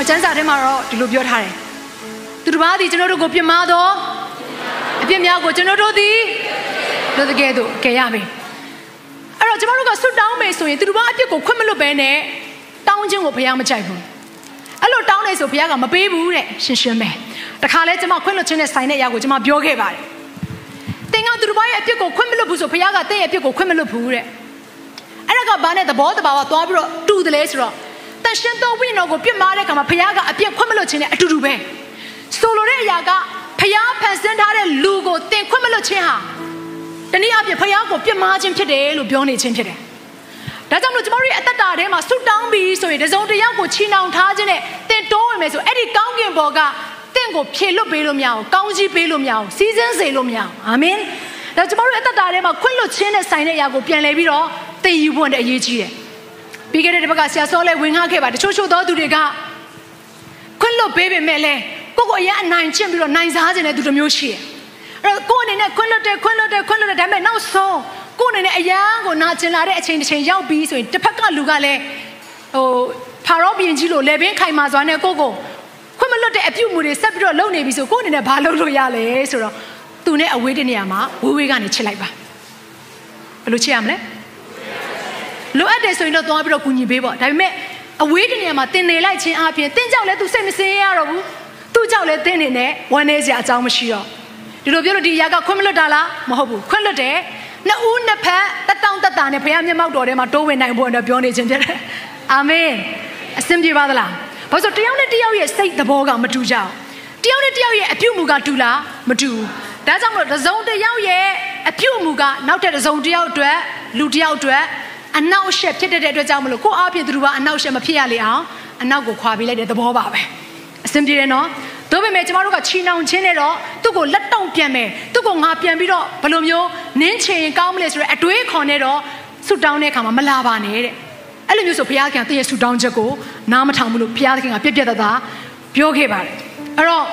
အကျမ်းစာထဲမှာတော့ဒီလိုပြောထားတယ်သူတစ်ပါးသည်ကျွန်တော်တို့ကိုပြမသောအပြစ်များကိုကျွန်တော်တို့သည်တို့တကယ်တော့ကယ်ရမယ်အဲ့တော့ကျွန်တော်တို့ကဆွတ်တောင်းမယ်ဆိုရင်သူတစ်ပါးအပြစ်ကိုခွင့်မလွတ်ဘဲနဲ့တောင်းခြင်းကိုဘုရားမကြိုက်ဘူးအဲ့လိုတောင်းနေဆိုဘုရားကမပေးဘူးတဲ့ရှင်းရှင်းပဲတခါလဲကျွန်မခွင့်လွတ်ခြင်းနဲ့ဆိုင်တဲ့အရာကိုကျွန်မပြောခဲ့ပါတယ်တင်ကသူတစ်ပါးရဲ့အပြစ်ကိုခွင့်မလွတ်ဘူးဆိုဘုရားကတဲ့ရဲ့အပြစ်ကိုခွင့်မလွတ်ဘူးတဲ့အဲ့ဒါကဘာနဲ့သဘောတဘာဝသွားပြီးတော့တူတယ်လဲဆိုတော့ တန်ရှင်သောဝိညာဉ်တော်ကိုပြစ်မှားတဲ့အခါမှာဖခင်ကအပြစ်ခွင့်မလွတ်ခြင်းနဲ့အတူတူပဲဆိုလိုတဲ့အရာကဖခင်ဖန်ဆင်းထားတဲ့လူကိုတင်ခွင့်မလွတ်ခြင်းဟာတနည်းအားဖြင့်ဖခင်ကိုပြစ်မှားခြင်းဖြစ်တယ်လို့ပြောနေခြင်းဖြစ်တယ်ဒါကြောင့်မလို့ကျမတို့ရဲ့အသက်တာထဲမှာဆုတောင်းပြီးဆိုရင်တစုံတစ်ယောက်ကိုချီနှောင်ထားခြင်းနဲ့တင်တိုးဝင်မယ်ဆိုအဲ့ဒီကောင်းကင်ဘော်ကတင့်ကိုဖြေလွတ်ပေးလို့မရအောင်ကောင်းကြီးပေးလို့မရအောင်စီးစင်းစေလို့မရအောင်အာမင်ဒါကျမတို့ရဲ့အသက်တာထဲမှာခွင့်လွတ်ခြင်းနဲ့ဆိုင်တဲ့အရာကိုပြန်လဲပြီးတော့သိယူဖို့တဲ့အရေးကြီးတယ် ပြီးခဲ့တဲ့ဒီဘက်ကဆရာစောလဲဝင်ငှခဲ့ပါတချို့ချို့သောသူတွေကခွင့်လွတ်ပေးပေမဲ့လဲကိုကိုအရင်အနိုင်ကျင့်ပြီးတော့နိုင်စားခြင်းတဲ့သူတစ်မျိုးရှိတယ်အဲ့တော့ကိုအနေနဲ့ခွင့်လွတ်တယ်ခွင့်လွတ်တယ်ခွင့်လွတ်တယ်ဒါပေမဲ့နောက်ဆုံးကိုအနေနဲ့အရန်ကိုနာကျင်လာတဲ့အချိန်တစ်ချိန်ရောက်ပြီးဆိုရင်တစ်ဖက်ကလူကလည်းဟိုဖာရောဘီရင်ကြီးလိုလေဘင်းခိုင်မာစွာနဲ့ကိုကိုခွင့်မလွတ်တဲ့အပြုတ်မှုတွေဆက်ပြီးတော့လုပ်နေပြီဆိုကိုအနေနဲ့ဘာလုပ်လို့ရလဲဆိုတော့သူနဲ့အဝေးတဲ့နေရာမှာဝေးဝေးကနေချစ်လိုက်ပါဘယ်လိုချစ်ရမလဲ လိုအပ်တယ်ဆိုရင်တော့သွားပြီးတော့ကူညီပေးပေါ့ဒါပေမဲ့အဝေးတနေရာမှာတင်နေလိုက်ခြင်းအပြင်တင်းကြောက်လဲသူစိတ်မစင်းရတော့ဘူးသူ့ကြောက်လဲတင်းနေနဲ့ဝမ်းနေစရာအကြောင်းမရှိတော့ဒီလိုပြောလို့ဒီຢာကခွင့်မလွတ်တာလားမဟုတ်ဘူးခွင့်လွတ်တယ်နှစ်ဦးနှစ်ဖက်တက်တောင့်တက်တာနဲ့ဘုရားမျက်မှောက်တော်ထဲမှာတိုးဝင်နိုင်ဖို့အတွက်ပြောနေခြင်းဖြစ်တယ်အာမင်အစင်ပြေပါသလားဘာလို့တယောက်နဲ့တယောက်ရဲ့စိတ်သဘောကမတူကြဘူးတယောက်နဲ့တယောက်ရဲ့အပြုတ်မှုကတူလားမတူဘူးဒါကြောင့်မလို့တစုံတယောက်ရဲ့အပြုတ်မှုကနောက်တဲ့တစုံတယောက်အတွက်လူတယောက်အတွက် အနောက်ရှက်ဖြစ်တဲ့အတွက်ကြောင့်မလို့ကိုအားဖြင့်သူတို့ကအနောက်ရှက်မဖြစ်ရလေအောင်အနောက်ကိုခွာပေးလိုက်တဲ့သဘောပါပဲအဆင်ပြေတယ်နော်ဒါပေမဲ့ကျမတို့ကချီနှောင်ခြင်းနဲ့တော့သူ့ကိုလက်တောင့်ပြန်မယ်သူ့ကိုငါပြန်ပြီးတော့ဘယ်လိုမျိုးနင်းချင်ရင်ကောင်းမလဲဆိုတော့အတွေးခေါ်နေတော့ဆူတောင်းတဲ့အခါမှာမလာပါနဲ့တဲ့အဲ့လိုမျိုးဆိုဘုရားခင်တည့်ရဲ့ဆူတောင်းချက်ကိုနားမထောင်ဘူးလို့ဘုရားခင်ကပြက်ပြက်သားသားပြောခဲ့ပါတယ်အဲ့တော့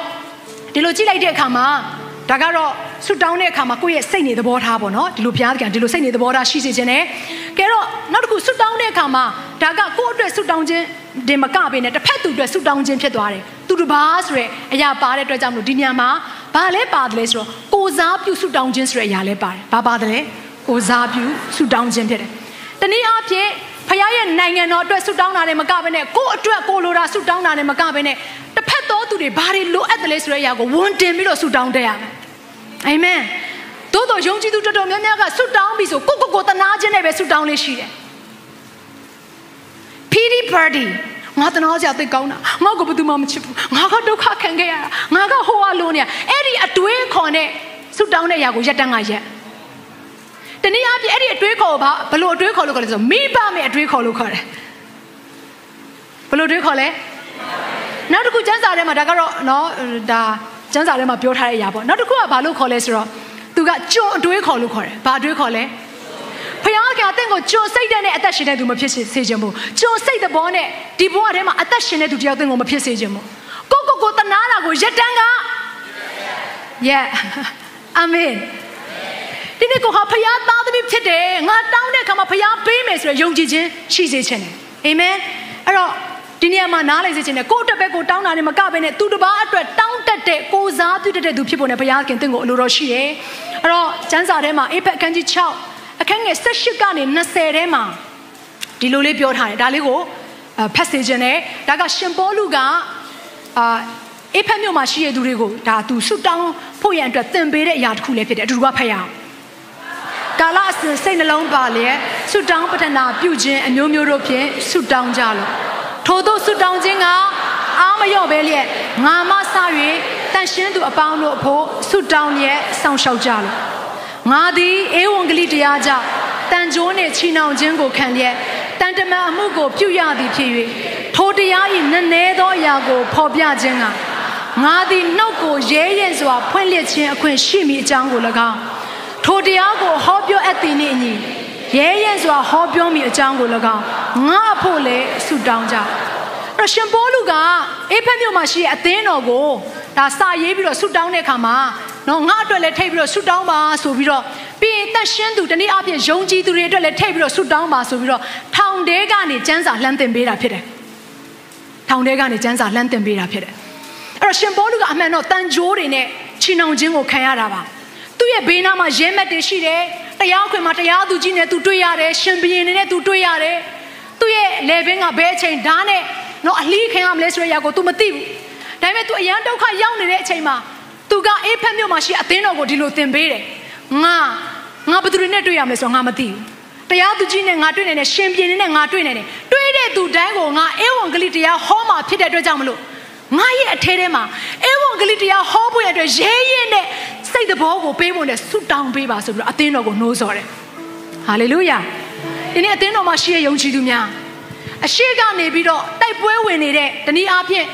ဒီလိုကြည့်လိုက်တဲ့အခါမှာဒါကတော့ ဆူတောင်းတဲ့အခါမှာကိုယ့်ရဲ့စိတ်နေသဘောထားပေါ့နော်ဒီလိုဘုရားကဒီလိုစိတ်နေသဘောထားရှိစေခြင်းနဲ့ကဲတော့နောက်တစ်ခုဆူတောင်းတဲ့အခါမှာဒါကကိုယ့်အတွက်ဆူတောင်းခြင်းဒီမကပေးနဲ့တစ်ဖက်သူအတွက်ဆူတောင်းခြင်းဖြစ်သွားတယ်သူတစ်ပါးဆိုရဲအရာပါတဲ့အတွက်ကြောင့်မလို့ဒီညမှာဘာလဲပါတယ်လဲဆိုတော့ကိုစားပြုဆူတောင်းခြင်းဆိုတဲ့အရာလဲပါတယ်ဘာပါတယ်လဲကိုစားပြုဆူတောင်းခြင်းဖြစ်တယ်တနည်းအားဖြင့်ဖခင်ရဲ့နိုင်ငံတော်အတွက်ဆူတောင်းတာနဲ့မကဘဲနဲ့ကိုယ့်အတွက်ကိုလိုတာဆူတောင်းတာနဲ့မကဘဲနဲ့တစ်ဖက်သောသူတွေဘာတွေလိုအပ်တယ်လဲဆိုတဲ့အရာကိုဝန်တင်ပြီးတော့ဆူတောင်းတဲ့ရမယ် အာမင်သို့တော်ယုံကြည်သူတော်တော်များများကဆုတောင်းပြီးဆိုကိုကိုကိုတနာခြင်းနဲ့ပဲဆုတောင်းလေးရှိတယ် pity party ငါတနာစရာသိကောင်းတာငါ့ကိုဘယ်သူမှမချစ်ဘူးငါကဒုက္ခခံခဲ့ရတာငါကဟိုအလုံးနေအဲ့ဒီအတွေးခေါ်နဲ့ဆုတောင်းတဲ့ຢာကိုရက်တန်းကရက်တနည်းအားဖြင့်အဲ့ဒီအတွေးခေါ်ဘာဘလို့အတွေးခေါ်လို့ခေါ်လဲဆိုမိဘမဲ့အတွေးခေါ်လို့ခေါ်တယ်ဘလို့အတွေးခေါ်လဲနောက်တစ်ခုကျမ်းစာထဲမှာဒါကတော့နော်ဒါ ကျမ်းစာထဲမှာပြောထားတဲ့အရာပေါ့နောက်တစ်ခုကဘာလို့ခေါ်လဲဆိုတော့သူကကြွအတွေးခေါ်လို့ခေါ်တယ်ဘာအတွေးခေါ်လဲဖခင်ကအသင်ကိုကြွစိတ်တဲ့အသက်ရှင်တဲ့သူမဖြစ်စေခြင်းဘူးကြွစိတ်တဲ့ဘောနဲ့ဒီဘဝထဲမှာအသက်ရှင်တဲ့သူတယောက်သင်ကိုမဖြစ်စေခြင်းဘူးကိုကိုကိုတနာတာကိုရက်တန်းက Yeah အာမင်ဒီနေ့ကိုဟာဖခင်သားသမီးဖြစ်တယ်ငါတောင်းတဲ့အခါမှာဖခင်ပေးမယ်ဆိုရယ်ယုံကြည်ခြင်းရှိစေခြင်းတယ်အာမင်အဲ့တော့ ဒီနေရာမှာနားလိုက်စေခြင်းနဲ့ကိုယ့်အတွက်ပဲကိုတောင်းတာနဲ့မကဘဲနဲ့သူတစ်ပါးအတွက်တောင်းတတ်တဲ့ကိုစားပြုတတ်တဲ့သူဖြစ်ဖို့နဲ့ဘုရားခင်တင့်ကိုအလိုတော်ရှိတယ်အဲ့တော့ကျမ်းစာထဲမှာအေဖက်အခန်းကြီး6အခန်းငယ်18ကနေ20ထဲမှာဒီလိုလေးပြောထားတယ်ဒါလေးကိုဖတ်စေခြင်းနဲ့ဒါကရှင်ပေါလုကအာအေဖက်မြို့မှာရှိတဲ့သူတွေကိုဒါသူဆုတောင်းဖို့ရန်အတွက်သင်ပေးတဲ့အရာတစ်ခုလည်းဖြစ်တယ်အတူတူကဖတ်ရအောင်ကာလအစဉ်စိတ်နှလုံးပါလျက်ဆုတောင်းပတနာပြုခြင်းအမျိုးမျိုးတို့ဖြင့်ဆုတောင်းကြလို့ ထို့သောဆုတောင်းခြင်းကအားမလျော့ပဲလျက်ငါမဆ၍တန်ရှင်းသူအပေါင်းတို့အဖို့ဆုတောင်းလျက်စောင့်ရှောက်ကြလို့ငါသည်ဧဝံဂေလိတရားကြောင့်တန်ကြိုးနှင့်ချီနှောင်ခြင်းကိုခံလျက်တန်တမန်အမှုကိုပြုရသည်ဖြစ်၍ထိုတရား၏နည်းနည်းသောအရာကိုဖော်ပြခြင်းကငါသည်နှုတ်ကိုရဲရဲစွာဖွင့်လှစ်ခြင်းအခွင့်ရှိမိအကြောင်းကို၎င်းထိုတရားကိုဟောပြောအပ်သည်နှင့်အညီ ရဲရဲစွာဟောပြောမိအကြောင်းကို၎င်းငါအဖို့လည်းဆုတောင်းကြအဲ့ရှင်ပေါလုကအေဖက်မြို့မှာရှိတဲ့အသင်းတော်ကိုဒါစာရေးပြီးတော့ဆုတောင်းတဲ့အခါမှာနော်ငါအတွက်လည်းထိတ်ပြီးတော့ဆုတောင်းပါဆိုပြီးတော့ပြီးရင်တက်ရှင်းသူတနည်းအားဖြင့်ယုံကြည်သူတွေအတွက်လည်းထိတ်ပြီးတော့ဆုတောင်းပါဆိုပြီးတော့ထောင်တဲကနေစံစာလှမ်းတင်ပေးတာဖြစ်တယ်ထောင်ထဲကနေစံစာလှမ်းတင်ပေးတာဖြစ်တယ်အဲ့တော့ရှင်ပေါလုကအမှန်တော့တန်ကြိုးတွေနဲ့ချီနှောင်ခြင်းကိုခံရတာပါသူ့ရဲ့ဘေးနားမှာရဲမက်တွေရှိတယ် တရားခွင်မှာတရားသူကြီးနဲ့သူတွေ့ရတယ်ရှင်ဘရင်နဲ့သူတွေ့ရတယ်သူ့ရဲ့လေဘင်းကဘဲအချိန်ဓာတ်နဲ့တော့အလှီးခံရမလဲဆိုတဲ့အရာကို तू မသိဘူးဒါပေမဲ့ तू အရန်ဒုက္ခရောက်နေတဲ့အချိန်မှာ तू ကအေးဖက်မြို့မှာရှိအသင်းတော်ကိုဒီလိုသင်ပေးတယ်ငါငါဘယ်သူတွေနဲ့တွေ့ရမလဲဆိုတော့ငါမသိဘူးတရားသူကြီးနဲ့ငါတွေ့နေတယ်ရှင်ပြင်းနဲ့ငါတွေ့နေတယ်တွေ့တဲ့သူတိုင်းကိုငါအေဝံဂလိတရားဟောမှာဖြစ်တဲ့အတွက်ကြောင့်မလို့ငါရဲ့အထဲထဲမှာအေဝံဂလိတရားဟောဖို့ရတဲ့ရဲရဲနဲ့စိ တ်တဘောကိုပေးဖို့နဲ့ဆုတောင်းပေးပါဆိုပြီးတော့အသင်းတော်ကိုနှိုးဆော်တယ်ဟာလေလုယာဒီနေ့အသင်းတော်မှာရှိတဲ့ယုံကြည်သူများအရှိကနေပြီးတော့တိုက်ပွဲဝင်နေတဲ့တနည်းအားဖြင့်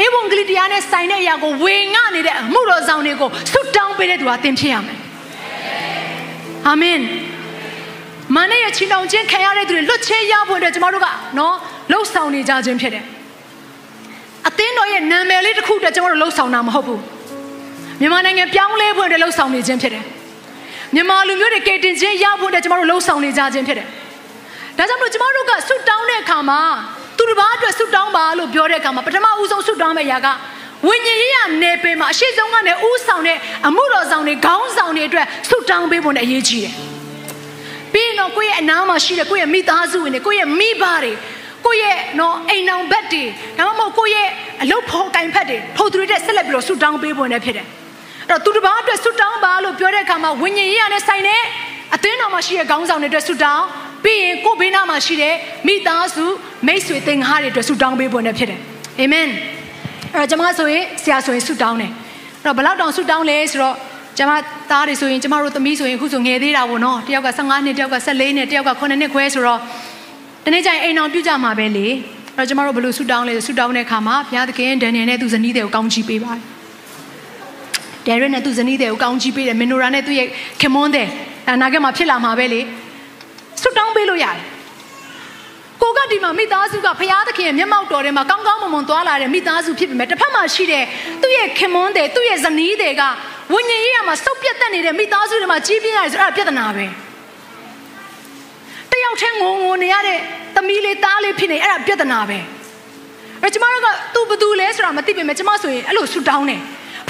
အေဝံဂလိတရားနဲ့ဆိုင်တဲ့အရာကိုဝေငှနေတဲ့အမှုတော်ဆောင်တွေကိုဆုတောင်းပေးတဲ့သူဟာသင်ဖြစ်ရမယ်အာမင်မနဲ့ရချီနှောင်ခြင်းခံရတဲ့သူတွေလွတ်ချင်းရဖို့အတွက်ကျမတို့ကနော်လှုပ်ဆောင်နေကြခြင်းဖြစ်တယ်အသင်းတော်ရဲ့နာမည်လေးတစ်ခုအတွက်ကျမတို့လှုပ်ဆောင်တာမဟုတ်ဘူး မြန်မာနိုင်ငံပြောင်းလဲဖို့အတွက်လှုပ်ဆောင်နေခြင်းဖြစ်တယ်မြန်မာလူမျိုးတွေကယ်တင်ခြင်းရဖို့အတွက်ကျမတို့လှုပ်ဆောင်နေကြခြင်းဖြစ်တယ်ဒါကြောင့်မလို့ကျမတို့ကဆုတောင်းတဲ့အခါမှာသူတစ်ပါးအတွက်ဆုတောင်းပါလို့ပြောတဲ့အခါမှာပထမဦးဆုံးဆုတောင်းမယ့်ຢာကဝိညာဉ်ရေးရနေပင်မှာအရှိဆုံးကနေဥဆောင်တဲ့အမှုတော်ဆောင်တွေခေါင်းဆောင်တွေအတွက်ဆုတောင်းပေးဖို့နဲ့အရေးကြီးတယ်။ပြီးရင်တော့ကိုယ့်ရဲ့အနားမှာရှိတဲ့ကိုယ့်ရဲ့မိသားစုဝင်တွေကိုယ့်ရဲ့မိဘတွေကိုယ့်ရဲ့နော်အိမ်အောင်ဘက်တွေဒါမှမဟုတ်ကိုယ့်ရဲ့အလုပ်ဖော်ကင်ဖက်တွေထိုသူတွေတက်ဆက်လက်ပြီးတော့ဆုတောင်းပေးဖို့နဲ့ဖြစ်တယ်။ အဲ့တော့သူတစ်ပါးအတွက်ဆုတောင်းပါလို့ပြောတဲ့အခါမှာဝိညာဉ်ရေးရနဲ့ဆိုင်တဲ့အသင်းတော်မှာရှိတဲ့ခေါင်းဆောင်တွေအတွက်ဆုတောင်းပြီးရင်ကိုယ်ဘေးနားမှာရှိတဲ့မိသားစုမိတ်ဆွေသင်္ဃာတွေအတွက်ဆုတောင်းပေးဖို့နဲ့ဖြစ်တယ်။အာမင်။အဲ့တော့ကျမဆိုရင်ဆရာဆိုရင်ဆုတောင်းတယ်အဲ့တော့ဘလောက်တောင်ဆုတောင်းလဲဆိုတော့ကျမသားတွေဆိုရင်ကျမတို့သမီးဆိုရင်အခုဆိုငယ်သေးတာပေါ့နော်တယောက်က15နှစ်တယောက်က14နှစ်တယောက်က9နှစ်ခွဲဆိုတော့တနေ့ကျရင်အိမ်အောင်ပြုကြမှာပဲလေအဲ့တော့ကျမတို့ဘယ်လိုဆုတောင်းလဲဆုတောင်းတဲ့အခါမှာဘုရားသခင်ဒန်နီယယ်နဲ့သူဇနီးတွေကိုကောင်းချီးပေးပါတယ် ဒယ်ရက်နဲ့သူဇနီးတွေကိုကောင်းချီးပေးတယ်မင်နိုရာနဲ့သူရဲ့ခင်မွန်းတဲ့အနာဂတ်မှာဖြစ်လာမှာပဲလေဆုတောင်းပေးလို့ရတယ်ကိုကဒီမှာမိသားစုကဖရာသခင်ရဲ့မျက်မှောက်တော်ထဲမှာကောင်းကောင်းမွန်မွန်သွားလာတဲ့မိသားစုဖြစ်ပေမဲ့တစ်ဖက်မှာရှိတဲ့သူ့ရဲ့ခင်မွန်းတဲ့သူ့ရဲ့ဇနီးတွေကဝိညာဉ်ရေးရမှာစုပ်ပြတ်တက်နေတဲ့မိသားစုတွေမှာကြီးပြင်းရတယ်ဆိုအဲ့ဒါပြဿနာပဲတယောက်ချင်းငုံငုံနေရတဲ့သမီးလေးသားလေးဖြစ်နေအဲ့ဒါပြဿနာပဲအဲ့ကျမတို့ကသူ့ဘသူလဲဆိုတာမသိပေမဲ့ကျမဆိုရင်အဲ့လိုဆူတောင်းတယ်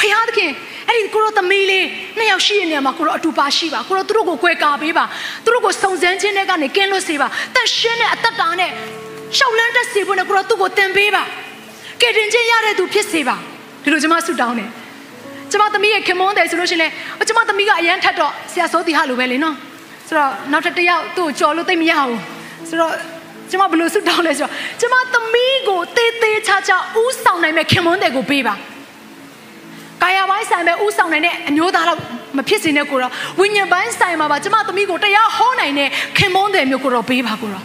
ဖရာသခင်အဲ့ဒီကိုရောသမီးလေးနှစ်ယောက်ရှိတဲ့နေရာမှာကိုရောအတူပါရှိပါကိုရောသူတို့ကိုကွဲကာပေးပါသူတို့ကိုစုံစမ်းခြင်းတွေကနေကင်းလွတ်စေပါတန်ရှင်းတဲ့အသက်တာနဲ့ရှောက်လန်းတက်စေဖို့နဲ့ကိုရောသူ့ကိုတင်ပေးပါကယ်တင်ခြင်းရတဲ့သူဖြစ်စေပါဒီလိုကျွန်မဆုတောင်းတယ်ကျမသမီးရဲ့ခင်မွန်းတယ်ဆိုလို့ရှိရင်လည်းကျမသမီးကအရန်ထက်တော့ဆရာစောတီဟာလိုပဲလေနော်ဆိုတော့နောက်ထပ်တစ်ယောက်သူ့ကိုကြော်လို့သိမရဘူးဆိုတော့ကျမဘယ်လိုဆုတောင်းလဲဆိုတော့ကျမသမီးကိုတေးသေးချာချာဥဆောင်နိုင်မဲ့ခင်မွန်းတယ်ကိုပေးပါ ကာယပိုင်းဆိုင်ပဲဥဆောင်နိုင်တဲ့အမျိုးသားတော့မဖြစ်စေနဲ့ကိုတော့ဝိညာဉ်ပိုင်းဆိုင်မှာပါကျမသမီးကိုတရားဟောနိုင်တဲ့ခင်မွန်းတယ်မျိုးကိုတော့ပေးပါကိုတော့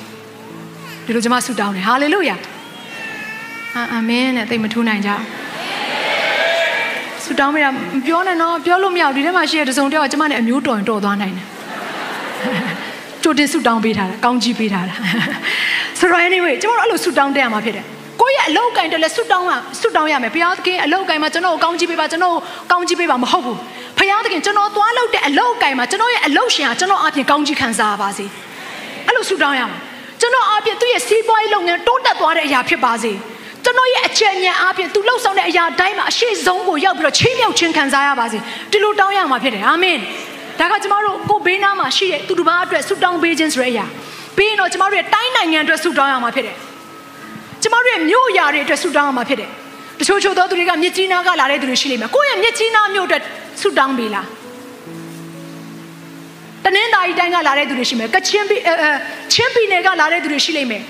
ဒီလိုကျမဆုတောင်းတယ်ဟာလေလုယာအာမင်နဲ့သိမထူးနိုင်ကြဆုတောင်းမိတာပြောနေတော့ပြောလို့မရဘူးဒီထဲမှာရှိတဲ့တစုံတယောက်ကကျမနဲ့အမျိုးတော်ရင်တော်သွားနိုင်တယ်ကြိုတင်ဆုတောင်းပေးထားတာကောင်းကြီးပေးထားတာဆိုတော့ anyway ကျမတို့အဲ့လိုဆုတောင်းတက်ရမှာဖြစ်တယ် ကိုယ့်ရဲ့အလောက်ကင်တယ်လဲဆွတောင်းရဆွတောင်းရမယ်ဘုရားသခင်အလောက်ကင်မှာကျွန်တော်ကိုကောင်းချီးပေးပါကျွန်တော်ကိုကောင်းချီးပေးပါမဟုတ်ဘူးဘုရားသခင်ကျွန်တော်သွားလုပ်တဲ့အလောက်ကင်မှာကျွန်တော်ရဲ့အလောက်ရှင်ဟာကျွန်တော်အပြင်ကောင်းချီးခံစားပါစေအဲ့လိုဆွတောင်းရမှာကျွန်တော်အပြင်သူ့ရဲ့စီးပွားရေးလုပ်ငန်းတိုးတက်သွားတဲ့အရာဖြစ်ပါစေကျွန်တော်ရဲ့အချက်ဉာဏ်အပြင်သူလှုပ်ဆောင်တဲ့အရာတိုင်းမှာအရှိဆုံးကိုရောက်ပြီးတော့ချင်းမြောက်ချင်းခံစားရပါစေဒီလိုတောင်းရမှာဖြစ်တယ်အာမင်ဒါကကျမတို့ကိုဘေးနားမှာရှိတဲ့သူတစ်ပါးအတွက်ဆုတောင်းပေးခြင်းဆိုတဲ့အရာပြီးရင်တော့ကျမတို့ရဲ့တိုင်းနိုင်ငံအတွက်ဆုတောင်းရမှာဖြစ်တယ် ကျမတို့ရဲ့မြို့ရာတွေအတွက်ဆုတောင်းရမှာဖြစ်တယ်တချို့ချို့သောသူတွေကမြစ်ကြီးနားကလာတဲ့သူတွေရှိလိမ့်မယ်ကိုယ့်ရဲ့မြစ်ကြီးနားမြို့အတွက်ဆုတောင်းပေးလားတနင်္သာရီတိုင်းကလာတဲ့သူတွေရှိမယ်ကချင်ပြည်အဲချင်းပြည်နယ်ကလာတဲ့သူတွေရှိလိမ့်မယ်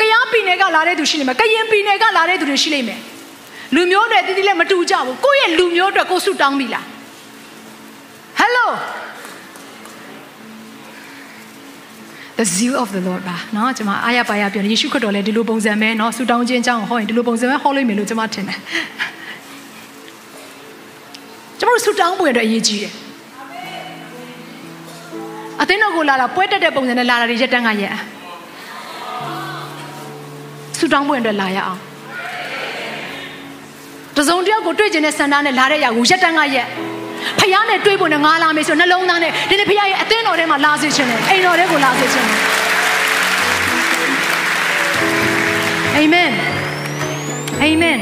ကယားပြည်နယ်ကလာတဲ့သူရှိလိမ့်မယ်ကရင်ပြည်နယ်ကလာတဲ့သူတွေရှိလိမ့်မယ်လူမျိုးတွေတည်တည်လည်းမတူကြဘူးကိုယ့်ရဲ့လူမျိုးအတွက်ကိုဆုတောင်းပြီလားဟယ်လို the zeal of the lord ပါเนาะကျွန်မအားရပါရပြောယေရှုခရစ်တော်လည်းဒီလိုပုံစံပဲเนาะဆူတောင်းခြင်းအကြောင်းဟောရင်ဒီလိုပုံစံပဲဟောလိမ့်မယ်လို့ကျွန်မထင်တယ်ကျွန်တော်ဆူတောင်းပွင့်အတွက်အရေးကြီးတယ်အသင်းတော်ကိုလာတာပွဲတက်တဲ့ပုံစံနဲ့လာတာတွေရက်တန်းကရက်ဆူတောင်းပွင့်အတွက်လာရအောင်တစုံတယောက်ကိုတွေ့ကျင်တဲ့ဆန္ဒနဲ့လာတဲ့ຢာကိုရက်တန်းကရက် ဖယားနဲ့တွေ့ဖို့နဲ့ငါလာမယ်ဆိုနှလုံးသားနဲ့ဒီနေ့ဖယားရဲ့အသင်းတော်ထဲမှာလာစေချင်တယ်အိမ်တော်ထဲကိုလာစေချင်တယ်အာမင်အာမင်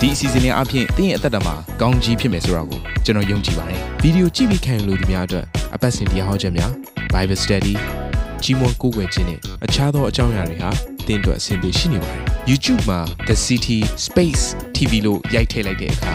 ဒီအစီအစဉ်လေးအပြင်တင်းရဲ့အသက်တာမှာကောင်းကြီးဖြစ်မယ်ဆိုတာကိုကျွန်တော်ယုံကြည်ပါတယ်ဗီဒီယိုကြည့်ပြီးခံယူလို့ဒီများအတွက်အပတ်စဉ်တရားဟောခြင်းများ Bible Study ကြီးမွန်ကိုးကွယ်ခြင်းနဲ့အခြားသောအကြောင်းအရာတွေဟာတင်းအတွက်အဆင်ပြေရှိနေပါတယ် YouTube မှာ The City Space TV လို့ရိုက်ထည့်လိုက်တဲ့အခါ